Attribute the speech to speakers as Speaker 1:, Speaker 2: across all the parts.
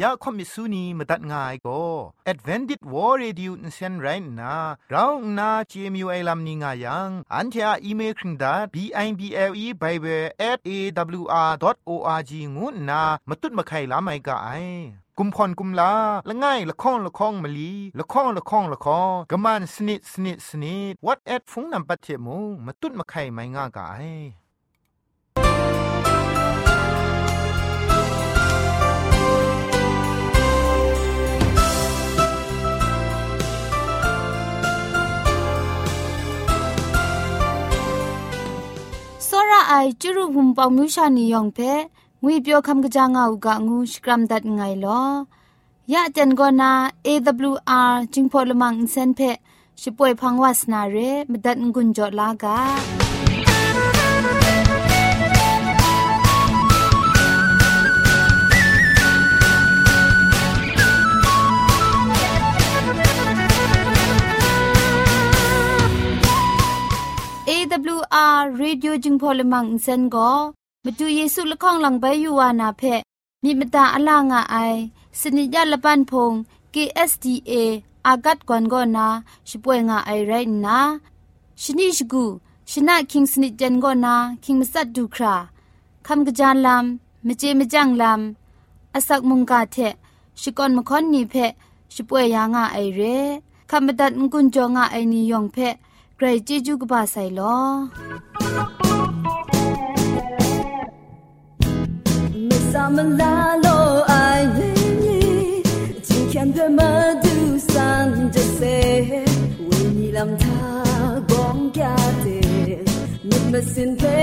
Speaker 1: อยากคมิสูนีมาตัดง่ายก็ Advented War Radio นเซนไรน่ะเราหน้า CMU ไอ้ลัมนิง่ายังอันที่อ่อีเมลคิงดา b i b l e bible at a w r o r g งูน่ะมาตุ้ดมาไข่ลาไม่กะไอกุมพรกุมลาละง่ายละค้องละค้องมะลีละค้องละค้องละค้องกะมันสนิดสนิดสนิด what at ฟงนำปัจเจมูมาตุ้ดมาไข่ไม่ง่ายกะ ไอ
Speaker 2: จุรุภุมปองมิวชานียองเพงุยเปียวคำกะจางอูกะงูสกรัมดัดไงลอยะจันโกนา AWR จิงพอลมังอินเซนเพช่วยพังวาสนาเรมดัดงุนจอลากา AWR Radio จึงพอลมังอินเซนก็มาดูเยซูละข้องหลังใบยูวานาเพมีมตาอลางอไอสนิยาละปันพง KSDA อากัดกวนกอนาช่วยงาไอไรนะชนิชกูชนะคิงสนิจันกอนาคิงมัสัดดูคราคำกระจานลำมเจมจังลำอาศักมุงกาเทชิกอนมคอนนีเพช่วยยางาไอเรคำบัดงกุนจงาไอนิยองเพใครจีจูกบาไซลอ
Speaker 3: Mẹ xa mình đã lo ai đến, chỉ khen đôi mớ thứ xanh trên xe. Quên đi làm tha, bỗng cả tiền, nước
Speaker 4: mắt xin phế.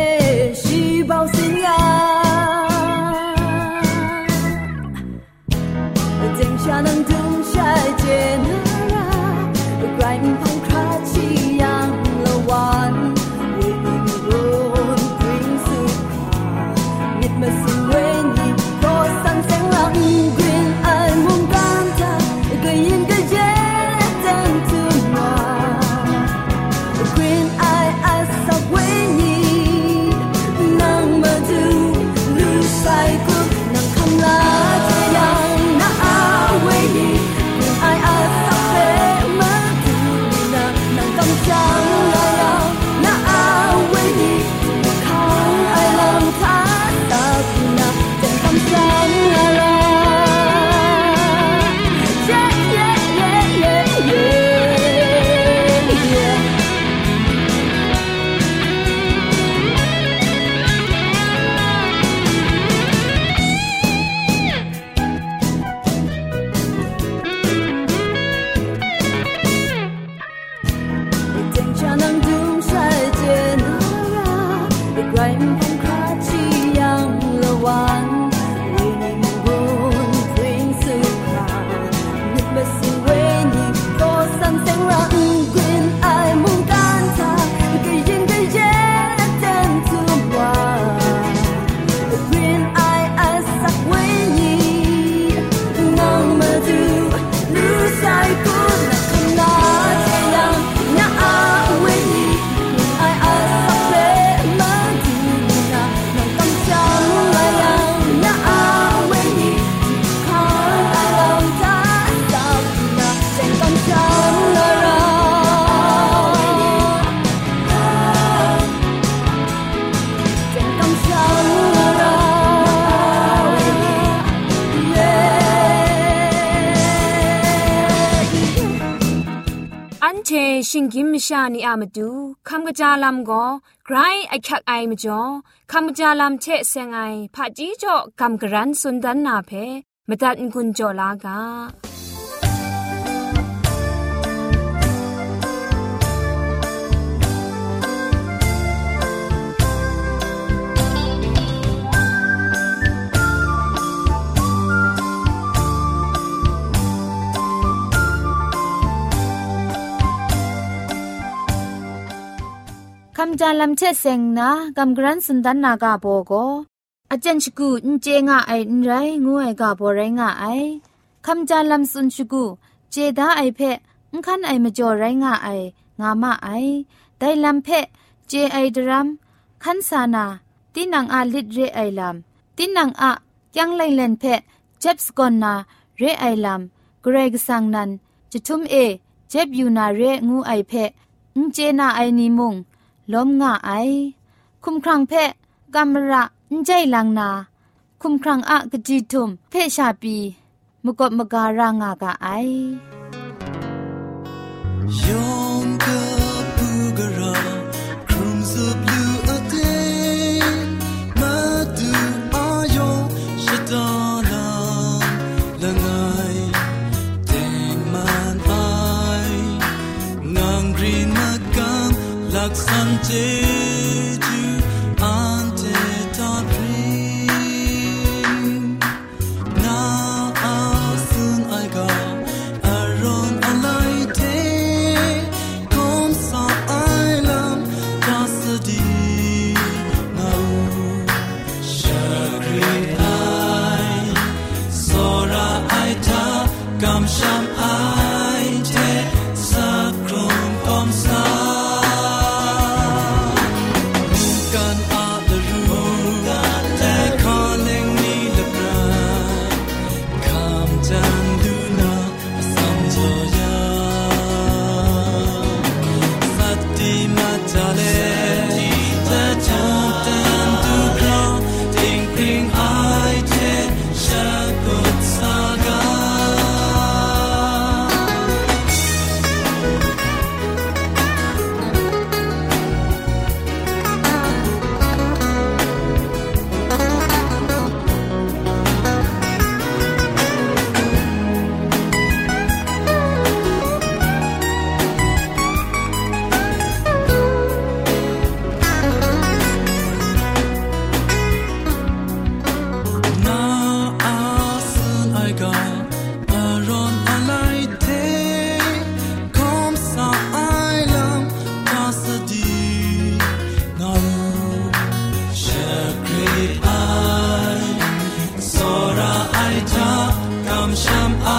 Speaker 4: ชชิงกิมชานีอามาดูคำกระจาลำก็ไกรไอคักไอมาจ่อคำกระจาลำเชะเซงไอผาจีจ่อคำกระรันสุนดันนาเพมาตัดกุญจ่อลากา ำ
Speaker 2: จานลำเชดเซงนะกำกรันสุนดันนากาโบโกอาจารย์ชกูนเจงะไอไรงูไอกาโบไรงะไอคำจานลำสุนชกูเจดาไอเพะงคันไอมาจ่อไรงะไองามาไอได้ลำเพะเจไอดรัมคันสานาตินังอาลิดเรไอลำตินังอะยังไลเลนเพะเจ็บสกอนนาเรไอลัมเกรกสังนันจะทุมเอเจ็บอยู่นาเรงูไอเพะอุเจนาไอนิมุง ล้มง่าไอ คุมครังเพะกัมระอุใจลังนา คุมครังอะกะจีทุมเพะชาปีมกบมการางากะไอ
Speaker 5: to sham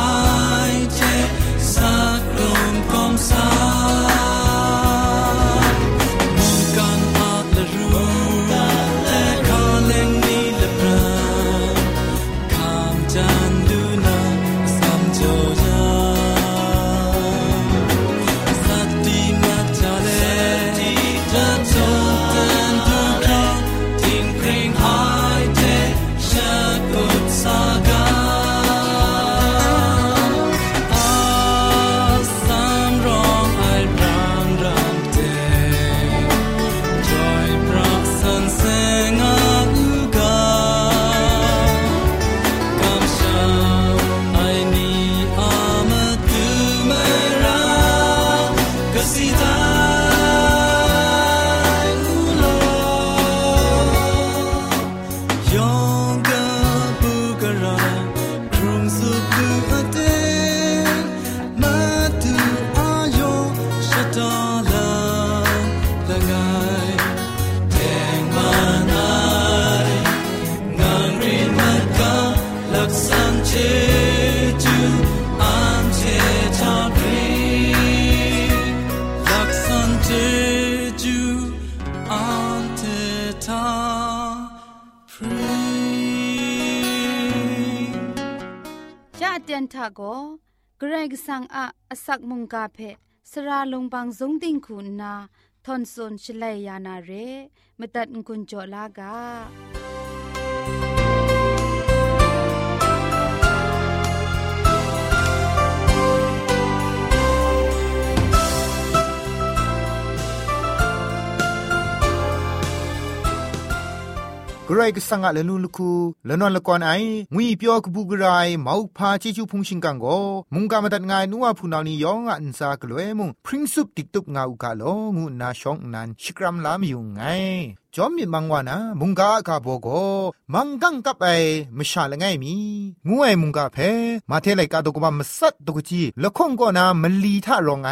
Speaker 2: กสังอาอสักมุงกาเพสราลงบางสงติงคุณนาทอนซนชลัยยานาเรมตัดกุญจลากา
Speaker 1: กรกสังกะเลนุลคูละนอนละกอนไองุยเปียวกบูกรายมาวพาจิจูพุงชิงกังโกมุงกามาตัดงายนัวพูนาวนียองอันซากลวยมุงพริ้งซุปติกตุกงาอุกาโลงูนาชองนันชิกรัมลามยุงไง จอมมีมังวานะมุงกากาโบโกมังกังกับไอมชาละไงมีงูไอมุงกาเพมาเทไลกาตกบามสัตตกจีละคงก็นามลีทารองไง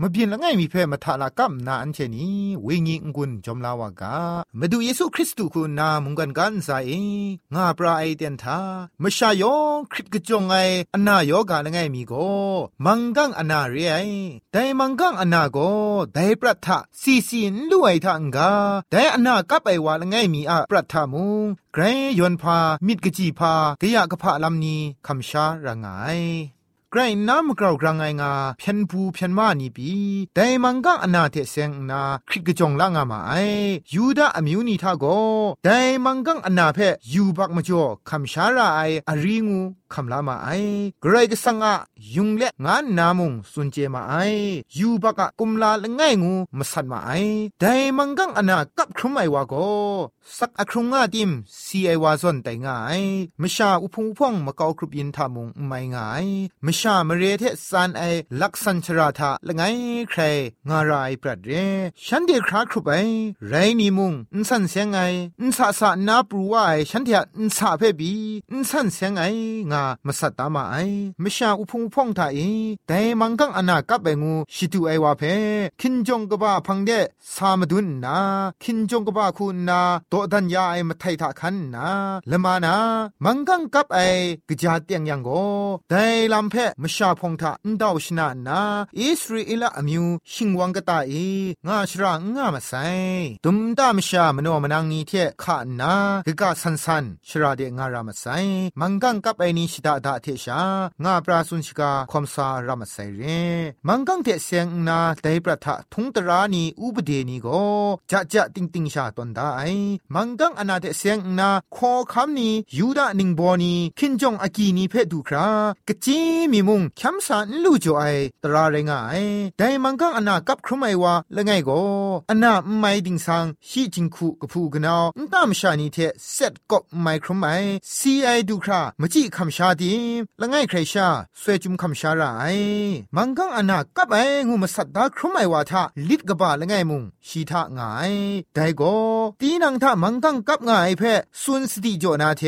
Speaker 1: มะเบียนละไงมีเพมาทาละกัมนาอันเชนีเวงีงกุนจอมลาวากามาดูเยซูคริสต์คุณนามุงกันกันซาเองาปราไอเตียนทามชายองคริตกจงไออนาโยกาละไงมีโกมังกังอนาเรไอแต่มังกังอนาโกไดปรัตทะซีซีนลุไอทังกาแต่อนากับไอวาละไงมีอะปรัตถามุงไกรยอนพามิดกะจีพากะยะกะพะลำนี้คำชาระไงไกรน้ำกราวกรางไงงาเพียนผูเพียนมานีปีแต่มังกังอนาเทเซงนาคริกจงละงามาไอยูดาอมิวนีทาโกแต่มังกังอนาเพยูบักมจ่อคำชาราไออาริงูคำลามาไอกรก็สังอะยุงเละงานนามุงสุนเจมาไอยูบักะกุมลาละไงงูมาสันมาไอแต่มังกังอนากับครุมไอวาโกสักอครุงงาติมซีไอวาซอนแต่ง่ายมชาอุพงพงมาเกาครุบยินทามุงไม่ง่ายมชามเรเทซานไอลักษันชราทาละไงใครงารายปรัดเรฉันเดียคราครุบไอไรนี่มุงอินสันเสียงไงอินสาสานาปรูว่าไอฉันเดียอินสาเพบีอินสันเสียงไงามาสัตตามาไอมชาอุพงพงทาเอแต่มังกังอนากับไปงูชิตูไอวาเพคินจงกบ้าพังเดสามดุนนา คินจงกบ้าคุณนาโตดันยาไอมาไททาคันนาละมานา มังกังกับไอกจาเตียงยังโกแต่ลำเพมชาพงทาอินดาวชนานาอิสราเอลอมิวชิงวังกตาเองาชรางามาไซตุมตามชามโนมนังนีเทขานา กะกะสันสันชราเดงารามาไซมังกังกับไอนีชิดาดาเทชางาปราสุนชิกาคอมซารามาไซเรมังกังเทเซงนาไดปรัทะทุงตรานีอุบเดนีโกจะจะติงติงชาตอนได้มังกังอนาเทเซงนาขอคำนี้ยูดานิงบอนีคินจงอากีนีเพดูครากะจีมีมุงคัมสานลูจ่อไอตราเรงไอไดมังกังอนากับครุไมวาละไงโกอนาไม่ดิงสังชีจิงคูกะพูกนาวตามชานีเทเซตกบไมครุไมซีไอดูครามจิคำชาดีละไงใครชาสวยจุมคำชาไรมังกังอนากับไองูมาสัตดาครุไมวาทาลิดกบาละไงมุงชีทางายไดโกตีนังทามังกังกับงายเพสุนสติจนาเท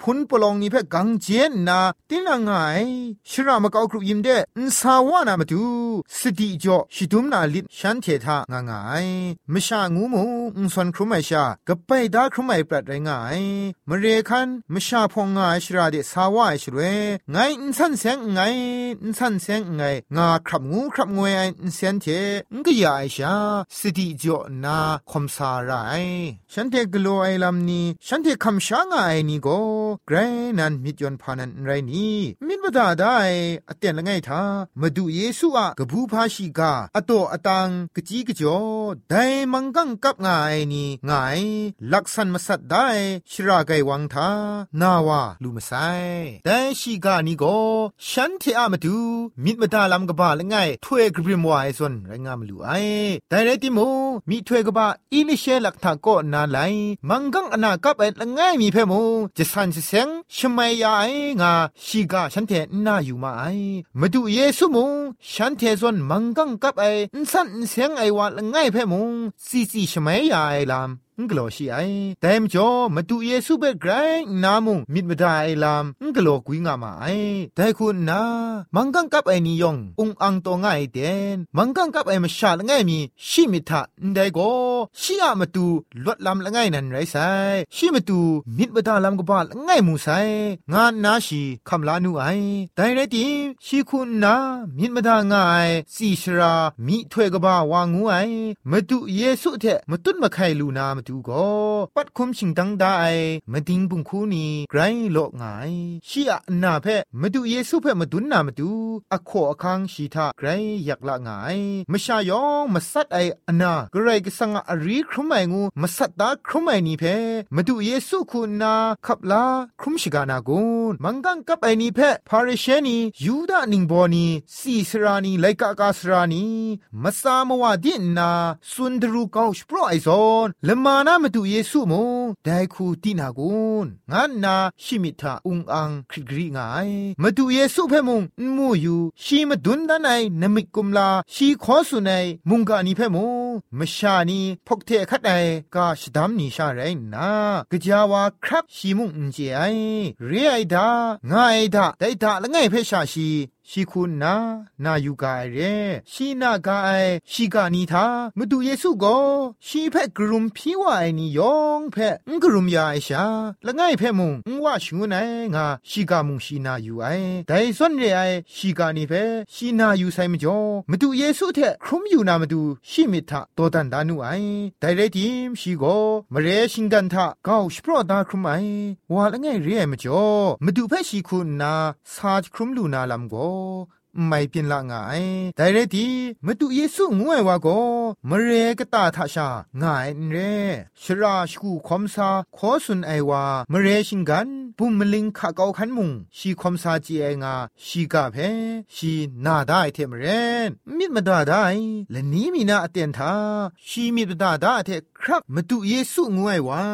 Speaker 1: พุนปลองนี่เพกังเจนนาตีนังงายชรามะกอกรุยิมเดอินสาวานามาดูสติจอชิดุมนาลิดฉันเททางางายมชางูมูอุนสวนครุไมชากะไปดาครุไมปรัดไรงายมเรคันมชาพองงายชราเดสาวาชรวยไงอินสันเซงไงอินสันเซงไงงาครับงูครับงวยอินเซนเทงกยาไอชาสติจ่อนาคมสาไรฉันเทกโลไอลำนี้ฉันเทคำช้างไอนี่โกเกรนันมิดยนพานันไรนี่มิดบดาได้อเตียนละไงทามาดูเยซูอะกบูพาชิกาอโตอตังกจีกจอไดมังกังกับงายนี่งายลักษณมสัดได้ชราไกวังทานาวาลูมาไซแต่ชิกานี่ก็ฉันเทอะมาดูมิดมาดาลำกบาละไงถ้วยกริมวายส่วนไรงามลูไอแต่ไรติโมมีถ้วยกบาอิลิเชลักทาโกนาไลมังกังอนากับไอละไงมีเพโมจะสันเซงชมัยยาไองาชีกาฉันเทน่าอยู่มาไอมาดูเยซูมงฉันเทส่วนมังกังกับไอสันเซงไอวาละไงเพ่มงซีซีชมัยยาไอลามงกลัวชีไอแต่มจ่อมาดูเยซูเบกไกรนามุงมิดมาได้ลามงกลัวกุยงามาไอแต่คุณนามังกังกับไอนิยององอังตัวง่ายเด่นมังกังกับไอมาชาลง่ายมีชิมิทะได้ก็ชีอะมาดูลดลำละง่ายนั่นไรไซชิมาดูมิดมาได้ลำกบาละง่ายมูไซงานนาชีคำลานูไอแต่ไรตีชีคุณนามิดมาได้ง่ายสีชรามีถ้วยกบาวางูไอมาดูเยซูเถมาตุนมาไข่ลูนามาดูก็ปัดคุมชิงดังได้มาดิงบุงคูนีไกรโลกง่ายชีอะนาเพมาดูเยซูเพมาดุนนามาดูอโคอคังชีทาไกรอยากละง่ายมชายองมาสัดไออนากรก็สังอารีครุมไองูมาสัดตาครุมไอนี่เพมาดูเยซูคุณนาขับลาครุมชิกานากุนมังกังกับไอนี่เพพาริเชนียูดานิงบอนีสีสรานีไลกากาสรานีมาสามวาดินนาสุนดรูกาวสโปรไอซอนละมานามาดูเยซูมงได้คูตินากุนงานนาชิมิทาอุงอังคริกรีงายมาดูเยซูเพมงมูยูชีมาดุนดานไอนมิกุมลาชีขอสุนัยมุงกานีเพมงมชานีพกเทคัดไอกาชดัมนีชาไรนากะจาวาครับชีมุงอุนเจไอเรียไอดางาไอดาไดดาละไงเพชาชีရှိခုနာနာယူကရဲရှိနာကအိုင်ရှိကနီသာမတူယေစုကိုရှိဖက်ဂရုမ်ဖြီဝအိုင်နီယောင်ဖက်ငဂရုမ်ယာအရှာလငိုင်ဖက်မုံငဝရှုနိုင်ငါရှိကမုံရှိနာယူအိုင်ဒိုင်စွန်ရဲအိုင်ရှိကနီဖက်ရှိနာယူဆိုင်မကျော်မတူယေစုထက်ခရုမ်ယူနာမတူရှိမိထတောတန်ဒါနုအိုင်ဒိုင်ရဲတီရှိကိုမရဲရှင်ကန်ထကောက်ရှပရဒါခရုမိုင်ဝါလငိုင်ရဲမကျော်မတူဖက်ရှိခုနာစာခရုမ်လူနာလမ်ကိုชีโกมเรชิงกันทะก้าวสปรอดาครุมไอว่าละง่ายเรียมจ่อมาดูเพชีคุณนาซาครุมไม่เปลี่ยนละง่ายแต่เรดีมาดูเยซูงวยว่าก็มเรกตาทาชาง่ายเรชราชกูคอมซาขอสุนไอว่ามเรชิงกันปุ่มมลิงขะเกาขันมุงชีคอมซาจีไองาชีกาเพชีนาได้เทมเรนมิดมาดาได้และนี้มีนาเตียนทาชีมิดาได้เท ครับมาดูเยซูงวยว่า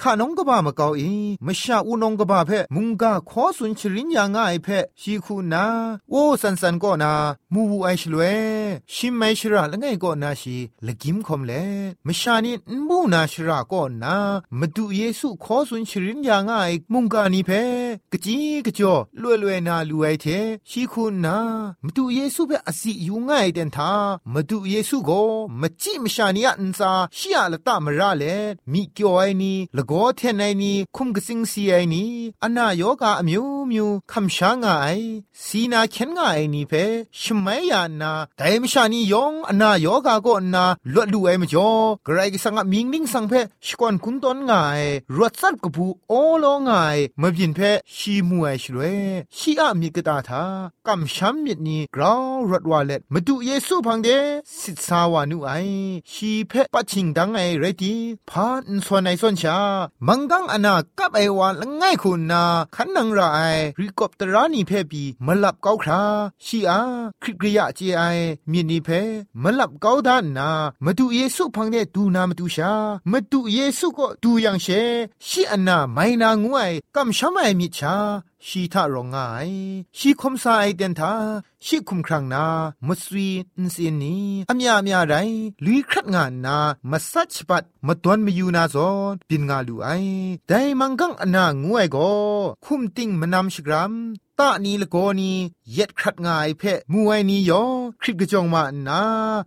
Speaker 1: ข้าน้องกบ้ามาเกาอีมชาอูน้องกบ้าเพมุงกาขอสุนชรินยาง่ายเพชีคูนาโอ้สันสันก็นามูวูไอชลเวชิมไมชราละไงก็นาชีละกิมคอมเลมชานี่มูนาชราก็นามาดูเยซูขอสุนชรินยาง่ายมุงกานีเพกจีกจ่อลวยลวยนาลูไอเทชีคูนามาดูเยซูเพอสิอยู่ง่ายเดนทามาดูเยซูก็มาจิมชานี่อันซาชียละตามราเลมีเกียวไอนีละโกเทนไอนีคุมกสิงสีไอนีอนาโยกาอมิวมิวคำช้างไอสีนาเข็นงไอนีเพชไม่ยานาแต่มชานียองอนาโยกาก็นาลวดดูไอมจ่อกระไรก็สังมิงลิงสังเพชกวนคุนตอนไงรวดซัดกบูโอโลง่ายมาบินเพชีมวยชลวยชีอะมีกตาทากำช้ำมิดนี้กราวรถวาเล็ดมาดูเยซูพังเดสิทสาวานุไอชีเพปัจฉิงดังไอเรตีพานส่วนไอส่วนชา มังกังอนากับไอวานละง่ายคุณนาขันนังระไอริกอบตรานีเพปีมาลับเกาคราชีอาคริกริยะเจไอมีนีเพมาลับเกาดานนามาดูเยซูพังเดดูนามาดูชามาดูเยซูก็ดูยังเชชีอนนาไม่นางวยกำช้ำไอมิชาชีทารองไงชีคมสายเดนทา ชีคุมครังนามสวีอินสินนีอเมียอเมียไรลุยครัดงานนามาสัชปัดมาตวนมาอยู่นาซอนปินงาลูไอแต่มังกังอนางวยก็คุมติงมานำชกรัมตานีละโกนีเย็ดครัดงายเพะมวยนียอคริกกะจองมานา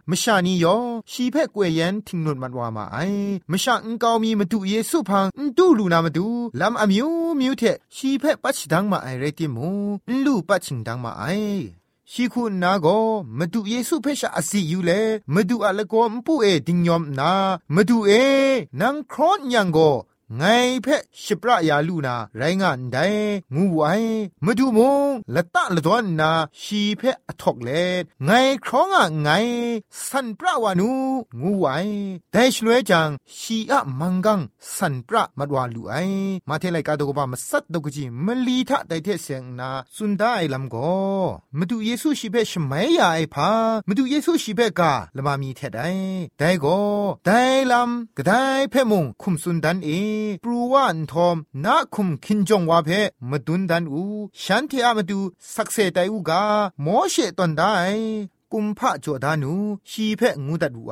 Speaker 1: มชานียอชีเพะกวยยันทิงนุนมันวามาไอมชาอังกาวมีมาดูเยซูพังดูลูนามาดูลำอมิวมิวเทชีเพะปัชดังมาไอเรติมูลูปัชชิงดังมาไอ ชีคุณนาโกมาดูเยซูเพชาอสิอยู่เลมาดูอะละโกมปูเอ งเอนังครอนยังโกไงเพะชิประยาลูนาไรงานไดงูไวมาดูมงละตะละดวนนาชีเพะอทอกเลไงครองอะไงสันประวานูงูไวแต่ชลวยจังชีอะมังกังสันประมัดวาลูไอมาเทไลกาโดกบามาสัตดกจิมลีทะไดเทเซงนาสุนดาไอลัมโกมาดูเยซูชีเพะชมัยยาไอพามาดูเยซูชีเพะกาละมามีเทไดไดโกไดลัมกะไดเพะมงคุมสุนดันเอปรูวันทอมนาคุมคินจงวาเพมาดุนดันอูฉันเทอามาดูสักเซไตอูกาโมเชตอนได้ กุมพระจอดานูชีเพะงูดัดไว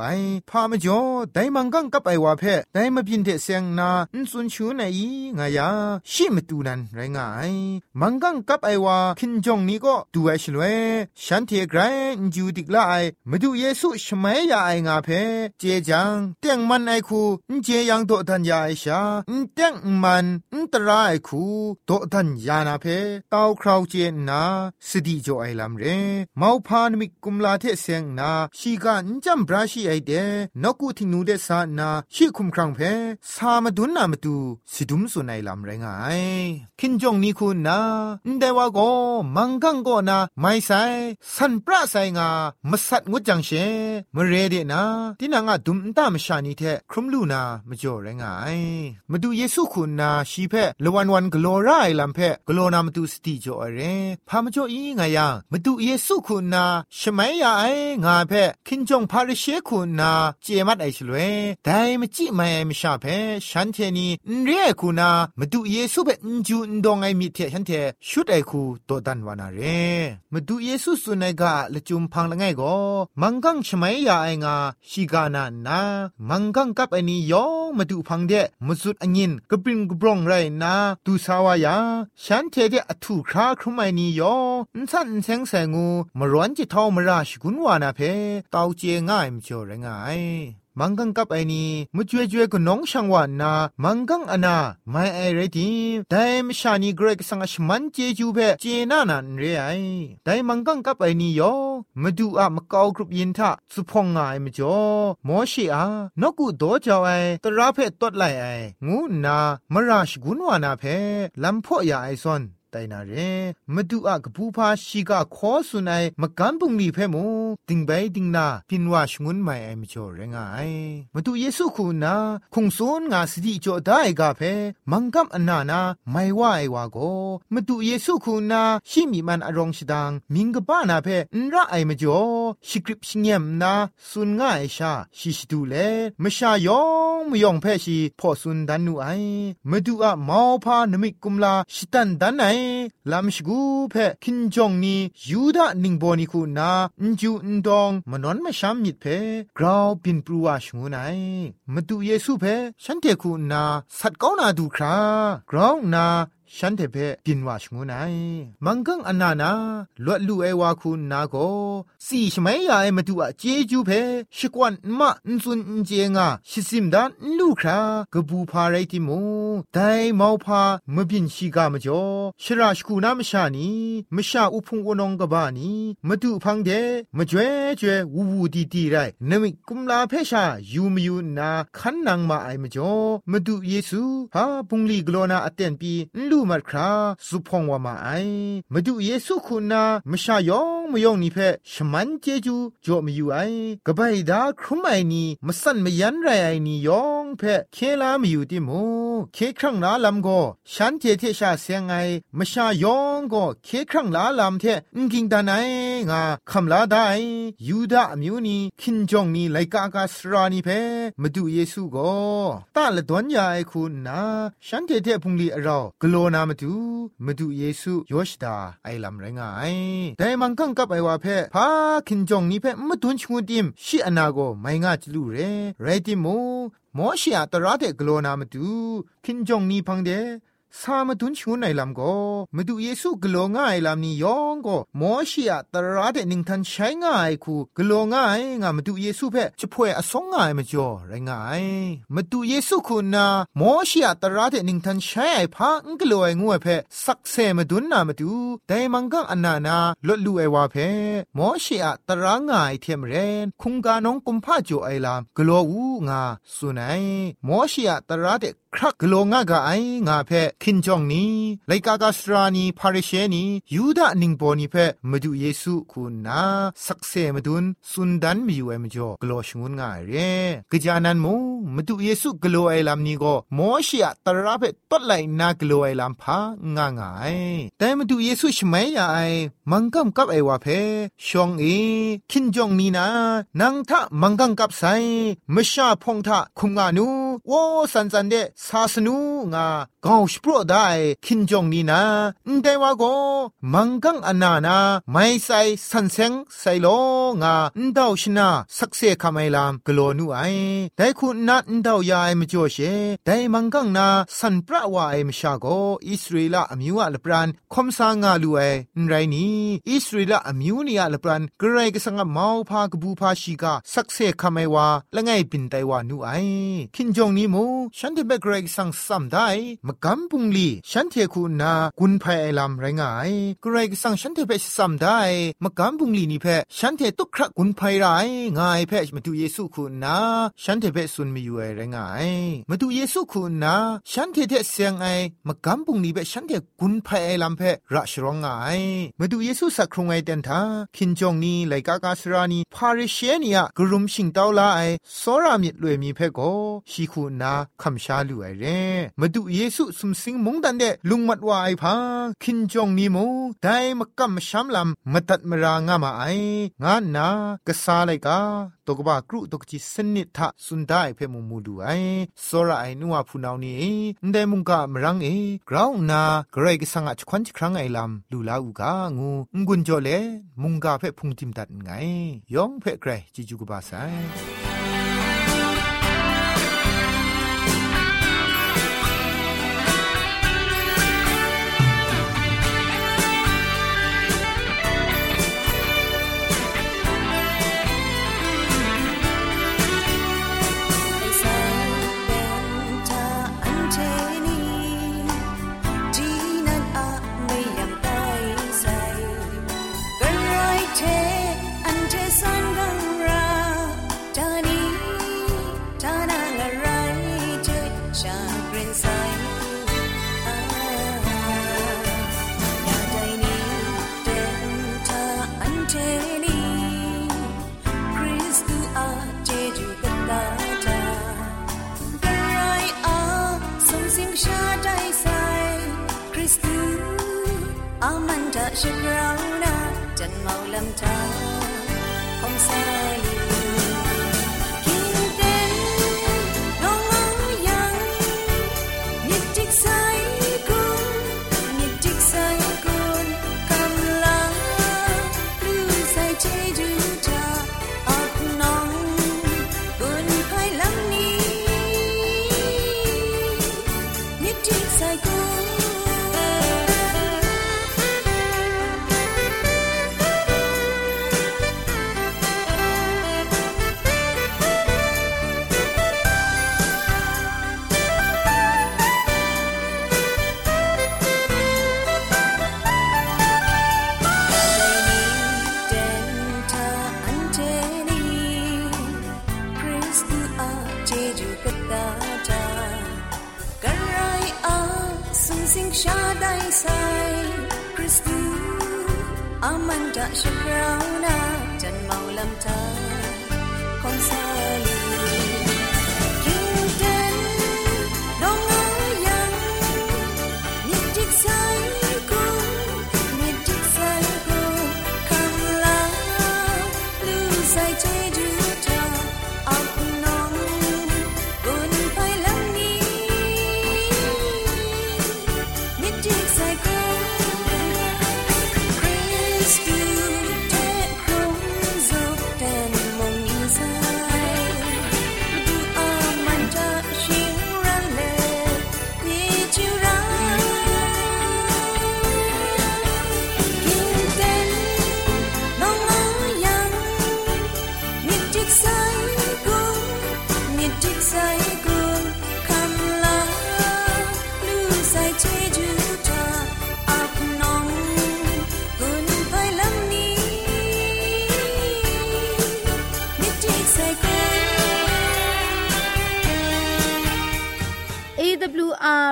Speaker 1: พามจ่อไดมังกังกับไอวาเพะไดมาพินเทเซงนาอุนซุนชูนไองายาชิมตูนันไรงายมังกังกับไอวาคินจงนี้ก็ดูไอชลเวฉันเทไกรจูดิกลาไอมาดูเยซูชมัยยาไองาเพเจจังเตียงมันไอคูนเจยังโตทันยาไอชาอนเตียงมันอนตรายคูโตทันยานาเพตาวคราวเจนาสดีจ่อไอลำเรเมาพานมิกุมลาเทเซงนาชีกันจำบราชีไอเดนกูทิงนูเดสานาชีคุมครังเพสามาดุนนามาดูสิดุมสุนัยลำไรงายคินจงนี้คุณนาเดวาโกมังกังโกนาไม่ใส่สันปราไซงามาสัดงดจังเชมเรเดนาตินางาดุมตามชานีเทครุมลูนามาจ่อไรงายมาดูเยซูคุณนาชีเพละวันวันกโลไรลำเพกโลนามาดูสติจ่อเรพามาจ่ออีงายังมาดูเยซูคุณนาใช่ไหมยาไองาเพคินจงพาริเชคูนาเจมัดไอชลเวแต่มจิไม่มชาเพฉันเทนีเรียคูนามาดูเยซูเปนจูนดองไอมิเทฉันเทชุดไอคูตัวดันวานาเรมาดูเยซูสุนัยกาละจุมพังละไงก็มังกังชมัยยาไองาชิกานานามังกังกับไอนี้ยองมาดูพังเดมสุดอังินกบริงกบรองไรนาดูสาวายาฉันเทเดอถูคราครุไมนี้ยองสันเซงแสงูมาร้อนจิตทอมราชกุนวานาเพตาวเจง่ายมจ่อไรงายมังกังกับไอนี้มุจวยจวยก็น้องช่างวานนามังกังอนาไม่ไอเรดิแต่มชานีเกรกสังชมันเจจูเบเจนานันเรไอแต่มังกังกับไอนี้ยอมาดูอะมะกากรุบยินทะสุพองงายมจ่อมอชีอานกุโดจาวไอตราเพตดไลไองูนามราชกุนวานาเพลัมพ่อยาไอซอน တိုင်နာရဲမတူအကပူဖာရှိကခေါ်ဆုနိုင်မကန်းပုန်လီဖဲမတင်ဘဲတင်နာပင်ဝါရှငွန်းမိုင်အမချောရငိုင်မတူယေဆုခုနာခုံစွန်းငါစတိကြောဒိုင်ကဖဲမန်ကမ်အနာနာမိုင်ဝအိုင်ဝါကိုမတူယေဆုခုနာရှိမီမန်အရောင်ရှိဒန်းမင်္ဂပါနာဖဲအန်ရအိုင်မကျော်ရှိကရစ်ရှညမ်နာစွန်ငါအိရှာရှိရှိတူလေမရှာယောမယောင်ဖဲရှိဖော်စွန်ဒန်နူအိုင်မတူအမောဖာနမိကုမလာရှိတန်ဒန်နိုင်ล ลำชกูเพคินจงนียูดานิงโบนิคูนาอินจูอินดองมนอนมาชามมิดเพกราวปินปรัวชงูไนมาดูเยซูเพฉันเทคูนาสัตก้านาดูครากราวนา ฉันเทเพปินว่าชงูไนมังกังอันนานาลวดลูเอวาคุณนาโกสีชไม่ยาเอมาดูอะเจจูเพชิกวันมะอินซุนเจงาชิซิมดานลูครากบูพาไรติมูไดมาวพามบินชีกามจ่อชราชคูนามชานีมชาอุพงวนองกบานีมาดูพังเดมจ่วยจ่วยวูวูดีดีไรนมิกุมลาเพชายูมยูนาคันนางมาไอมจ่อมาดูเยซูฮาปุงลีกโลนาอเตนปีลูมัดคราสุพงวามาไอมาดูเยซูคุณนามชายองมยองนี่เพชมันเจจูจ่อมอยู่ไอกบายดาครุมไอนี่มสั่นมยันไรไอนี่ยองเพเคลามอยู่ติมูเคครั้งนาลำโกฉันเทเทชาเสียงไอมชายองก็เคครั้งลาลำเทอุ่งกิงตาไนงาคำลาได้ยูดาอมิวนี่คินจงนี่ไลกากาสรานีเพมาดูเยซูก็ตาละดวนยาไอคุณนาฉันเทเทพุงลีเรากโลามาดูมาดูเยซูยอชดาไอลำไรงายแต่มังกังกับไอว่าเพพาคินจงนี่เพมาดุนชงดิมชิอนาโกไม่งาจลูเรไรติโมမောရှိယတရတဲ့ဂလောနာမတူခင်ကြုံနီဖန်တဲ့ สามดุนชูไหนลำก็มาดูเยซูกลัวง่ายลำนี้ยองก็มอชียตระเดนิงทันใช้ง่ายคูกลัวง่ายงามาดูเยซูเพ่จะพ่วยอสงง่ายมาจ่อไรง่ายมาดูเยซูคุณนามอชียตระเดนิงทันใช้ไอพักกลัวงัวเพ่สักเซมาดุนนามาดูแต่มังกัอันานาลดลู่ไอวาเพ่มอชียตระง่ายเทียมเรนคุงกาน้องกุมพาจ่อไอลำกลัวอูงาสุนัยมอชียตระเดครักกลัวง่ากไองาเพ่คินจองนีไลกากาสรานีพาริเชนียูดานิงโปนีเพมาดูเยซูคุณนาสักเซมาดุนสุนดันมีอยู่เอมจ่อกลัวชงุนง่ายเรกะจานันมูมาดูเยซูกลัวไอลำนี้ก็โมชิอะตระเพตัดไลนากลัวไอลำพางางายแต่มาดูเยซูชไม่ยาไอมังกัมกับไอวาเพชองเอคินจองนีนานังทะมังกังกับไซมชาพงทะคุมงานูโวสันสันเดซาสนูงากาวสปรได้คินจงนีนาแต่ว่าก็มังกังอนานาไม่ใส่สันเซงใส่โลงาดาวชนาสักเซคำไอลามกลัวนูไอแต่คุณนัดดาวยายมจ่อเชแต่มังกังนาสันปราวาไอมชาโกอิสราเอลอมิวอะลปรานคมสางาลูไอไรนี้อิสราเอลอมิวนีอะลปรานกระไรก็สังมาวพากบูพาชิกาสักเซคำไอวาละไงปินไตวานูไอคินจงนี้มูฉันที่เบกไรสังสัมได้มกำปุงลีฉันเทคูนากุนภัยไอลำไรงายกรกสั่งฉันเทเพสัมได้มกำปุงลีนี่เพฉันเทตุครักกุนภัยไรง่ายเพมาดูเยซูคุณนาฉันเทเพสุนมีอยู่ไรงายมาดูเยซูคุณนาฉันเทเทเสียงไอมกำปุงลีเพฉันเทกุนภัยไอลำเพระชรองงายมาดูเยซูสักครงไอเดนทาคินจงนี้ไลกากาสรานีพาริเชนียกรุมชิงตาวลาไอสรามิดลวยมีเพโกชีคูนาคำชาลูไอเรมาดูเยซูสุมเซ
Speaker 6: สิงมุงดันเดลุงมัดว่าไอพังคินจงนีโมได้มกัมช้ำลำมาตัดมารางามาไองานนากษาไลกาตกบากรุตกจิสนิทะสุนได้เพ่มุมูดูไอสระไอนัวพูนาวนี่เดมุงกะมรังเอกราวนาเกรกสังอจควันครั้งไอลำลูลาอูกางูงุนจอเลมุงกาเพ่พุงจิมดัดไงยองเพ่เกรจิจูกบาไซ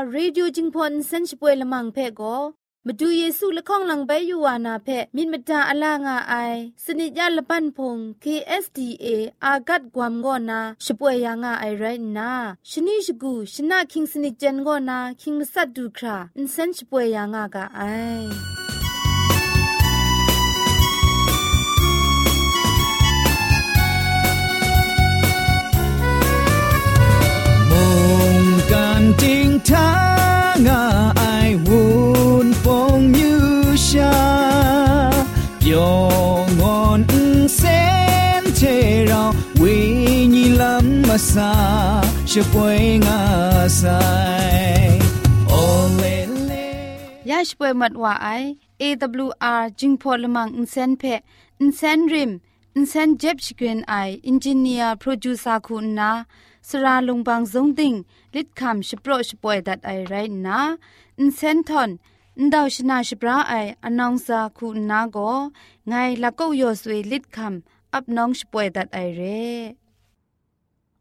Speaker 2: AWR Radio Jingpon Senchpoe Lamang Phe ko มาดูเยซูละข้องหลังใบยูวานาเพมินมตาอลางาไอสนิยาละปันพง KSDA อากัดกวมกอนาช่วยยางาไอไรนาชนิชกูชนะคิงสนิจันกอนาคิงมัสัดดูคราอินเซนช่วยยางากาไอ
Speaker 7: 干定他啊，爱问风雨下，有我先切绕为你冷么沙，是归我塞。
Speaker 2: ยัชเปมัดว่าไอ AWR จึงพอลมังอินเซนเพอินเซนริมอินเซนเจ็บชกรีนไออินจิเนียร์โปรดิวซาคุณนา สราลงบางซงติงลิดคำชโปรชป่วยดัดไอไรนะอินเซนทอนอินดาวชนาชปราไออนองซาคูนาโกไงละก็ยอสวยลิดคำอับน้องชป่วยดัดไอเร่